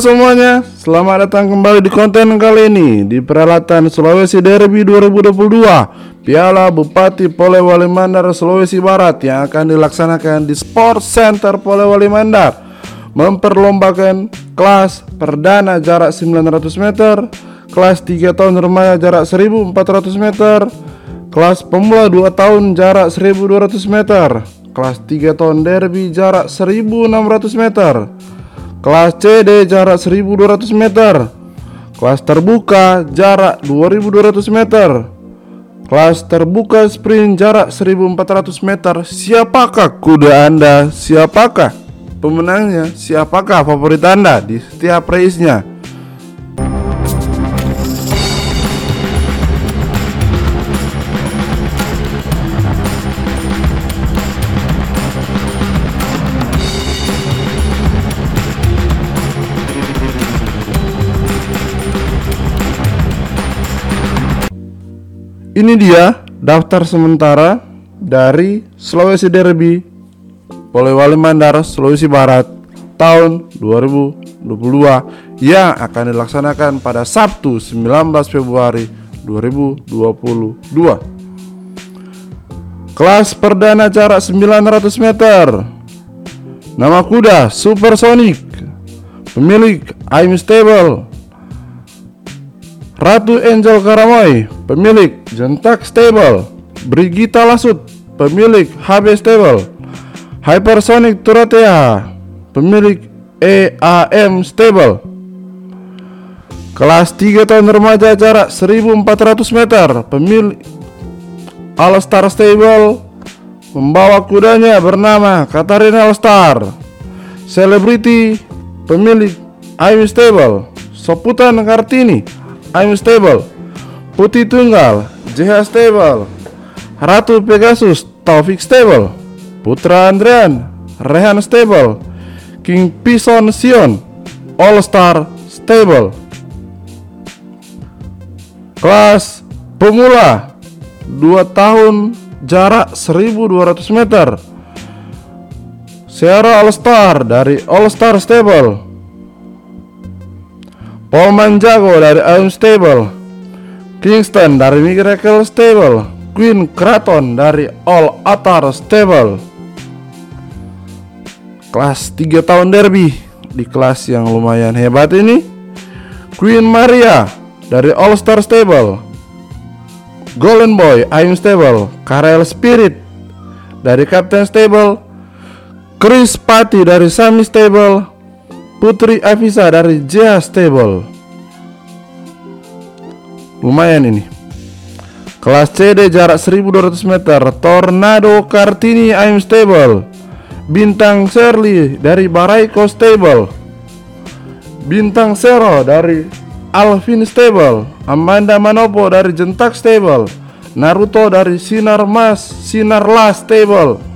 semuanya, selamat datang kembali di konten kali ini di peralatan Sulawesi Derby 2022 Piala Bupati Polewali Mandar Sulawesi Barat yang akan dilaksanakan di Sport Center Polewali Mandar. Memperlombakan kelas perdana jarak 900 meter, kelas 3 tahun remaja jarak 1400 meter, kelas pemula 2 tahun jarak 1200 meter, kelas 3 tahun derby jarak 1600 meter, Kelas CD jarak 1200 meter Kelas terbuka jarak 2200 meter Kelas terbuka sprint jarak 1400 meter Siapakah kuda anda? Siapakah pemenangnya? Siapakah favorit anda di setiap race-nya? Ini dia daftar sementara dari Sulawesi Derby Polewali Mandar Sulawesi Barat tahun 2022 yang akan dilaksanakan pada Sabtu 19 Februari 2022. Kelas perdana jarak 900 meter. Nama kuda Supersonic. Pemilik I'm Stable Ratu Angel Karamoy, pemilik Jentak Stable, Brigita Lasut, pemilik HB Stable, Hypersonic Turatea, pemilik EAM Stable. Kelas 3 tahun remaja jarak 1400 meter, pemilik All Star Stable membawa kudanya bernama Katarina All Star. Celebrity pemilik I'm Stable, Soputan Kartini I'm Stable. Putih Tunggal JH Stable. Ratu Pegasus Taufik Stable. Putra Andrian Rehan Stable. King Pison Sion All Star Stable. Kelas pemula 2 tahun jarak 1200 meter. Sierra All Star dari All Star Stable Paul Manjago dari I'm Stable. Kingston dari Miracle Stable. Queen Kraton dari All Atar Stable. Kelas 3 tahun derby. Di kelas yang lumayan hebat ini Queen Maria dari All Star Stable. Golden Boy I'm Stable. Karel Spirit dari Captain Stable. Chris Pati dari Sami Stable Putri Avisa dari Jazz Stable. Lumayan ini. Kelas CD jarak 1200 meter Tornado Kartini I'm Stable. Bintang Shirley dari Baraiko Stable. Bintang Zero dari Alvin Stable. Amanda Manopo dari Jentak Stable. Naruto dari Sinar Mas Sinar Las Stable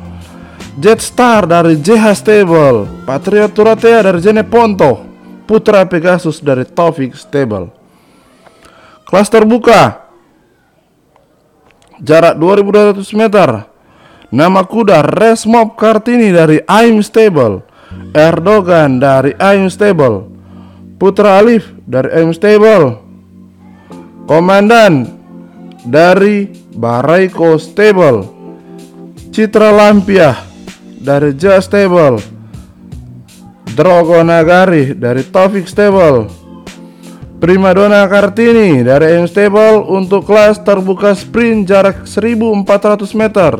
Jetstar dari JH Stable, Patriot Turatea dari Jene Ponto, Putra Pegasus dari Taufik Stable. Kelas terbuka Jarak 2200 meter. Nama kuda Resmob Kartini dari I'm Stable. Erdogan dari I'm Stable. Putra Alif dari I'm Stable. Komandan dari Baraiko Stable. Citra Lampiah dari Just Stable. Drogo Nagari dari Taufik Stable. Primadona Kartini dari M Stable untuk kelas terbuka sprint jarak 1400 meter.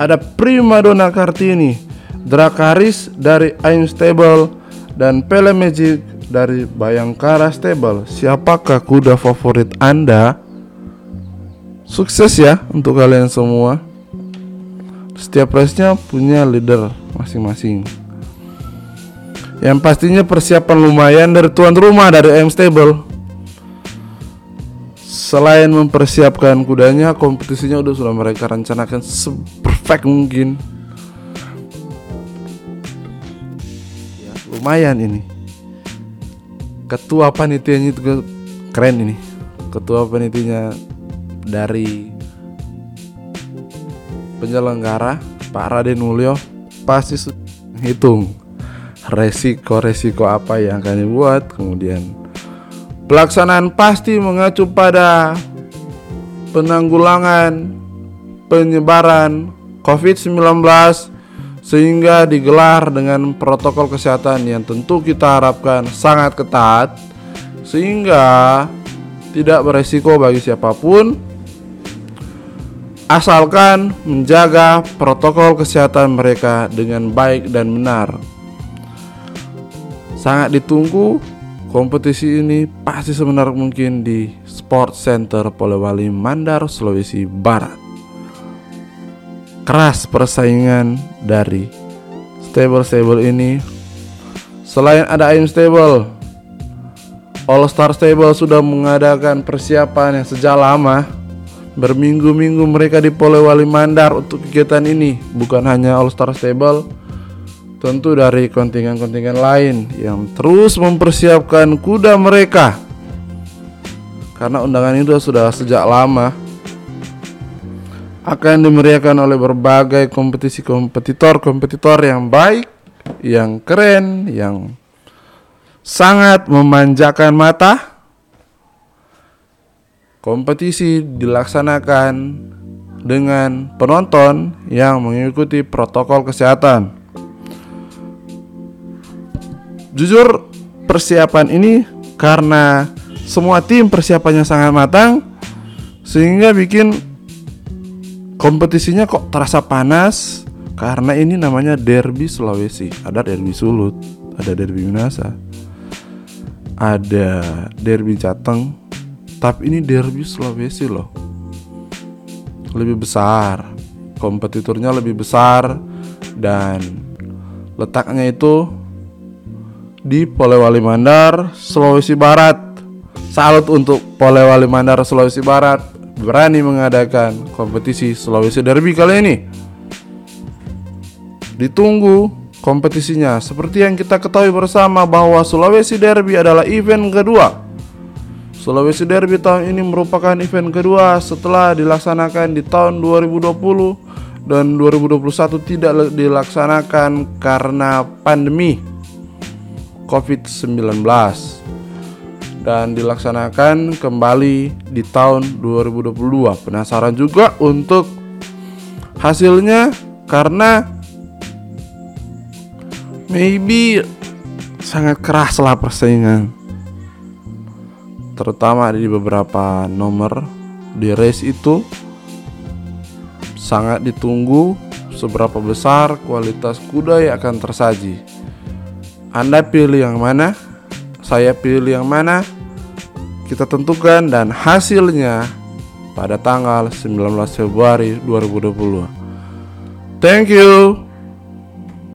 Ada Primadona Kartini Drakaris dari Aim Stable dan Pele Magic dari Bayangkara Stable. Siapakah kuda favorit anda? Sukses ya untuk kalian semua setiap race-nya punya leader masing-masing. Yang pastinya persiapan lumayan dari tuan rumah dari M Stable. Selain mempersiapkan kudanya, kompetisinya udah sudah mereka rencanakan seperfect mungkin. Ya, lumayan ini. Ketua panitianya itu keren ini. Ketua panitianya dari penyelenggara Pak Raden Mulyo pasti hitung resiko-resiko apa yang akan dibuat. Kemudian pelaksanaan pasti mengacu pada penanggulangan penyebaran COVID-19 sehingga digelar dengan protokol kesehatan yang tentu kita harapkan sangat ketat sehingga tidak beresiko bagi siapa pun asalkan menjaga protokol kesehatan mereka dengan baik dan benar. Sangat ditunggu kompetisi ini pasti sebenar mungkin di Sport Center Polewali Mandar, Sulawesi Barat keras persaingan dari stable-stable ini. Selain ada AIM Stable, All Star Stable sudah mengadakan persiapan yang sejak lama. Berminggu-minggu mereka di Polewali Mandar untuk kegiatan ini, bukan hanya All Star Stable, tentu dari kontingen-kontingen lain yang terus mempersiapkan kuda mereka. Karena undangan itu sudah sejak lama akan dimeriahkan oleh berbagai kompetisi kompetitor-kompetitor yang baik, yang keren, yang sangat memanjakan mata. Kompetisi dilaksanakan dengan penonton yang mengikuti protokol kesehatan. Jujur, persiapan ini karena semua tim persiapannya sangat matang sehingga bikin kompetisinya kok terasa panas karena ini namanya Derby Sulawesi. Ada Derby Sulut, ada Derby Minasa, ada Derby Jateng, tapi ini Derby Sulawesi loh. Lebih besar, kompetitornya lebih besar dan letaknya itu di Polewali Mandar, Sulawesi Barat. Salut untuk Polewali Mandar, Sulawesi Barat berani mengadakan kompetisi Sulawesi Derby kali ini. Ditunggu kompetisinya. Seperti yang kita ketahui bersama bahwa Sulawesi Derby adalah event kedua. Sulawesi Derby tahun ini merupakan event kedua setelah dilaksanakan di tahun 2020 dan 2021 tidak dilaksanakan karena pandemi COVID-19 dan dilaksanakan kembali di tahun 2022. Penasaran juga untuk hasilnya karena maybe sangat keras lah persaingan terutama di beberapa nomor di race itu sangat ditunggu seberapa besar kualitas kuda yang akan tersaji. Anda pilih yang mana? saya pilih yang mana kita tentukan dan hasilnya pada tanggal 19 Februari 2020 thank you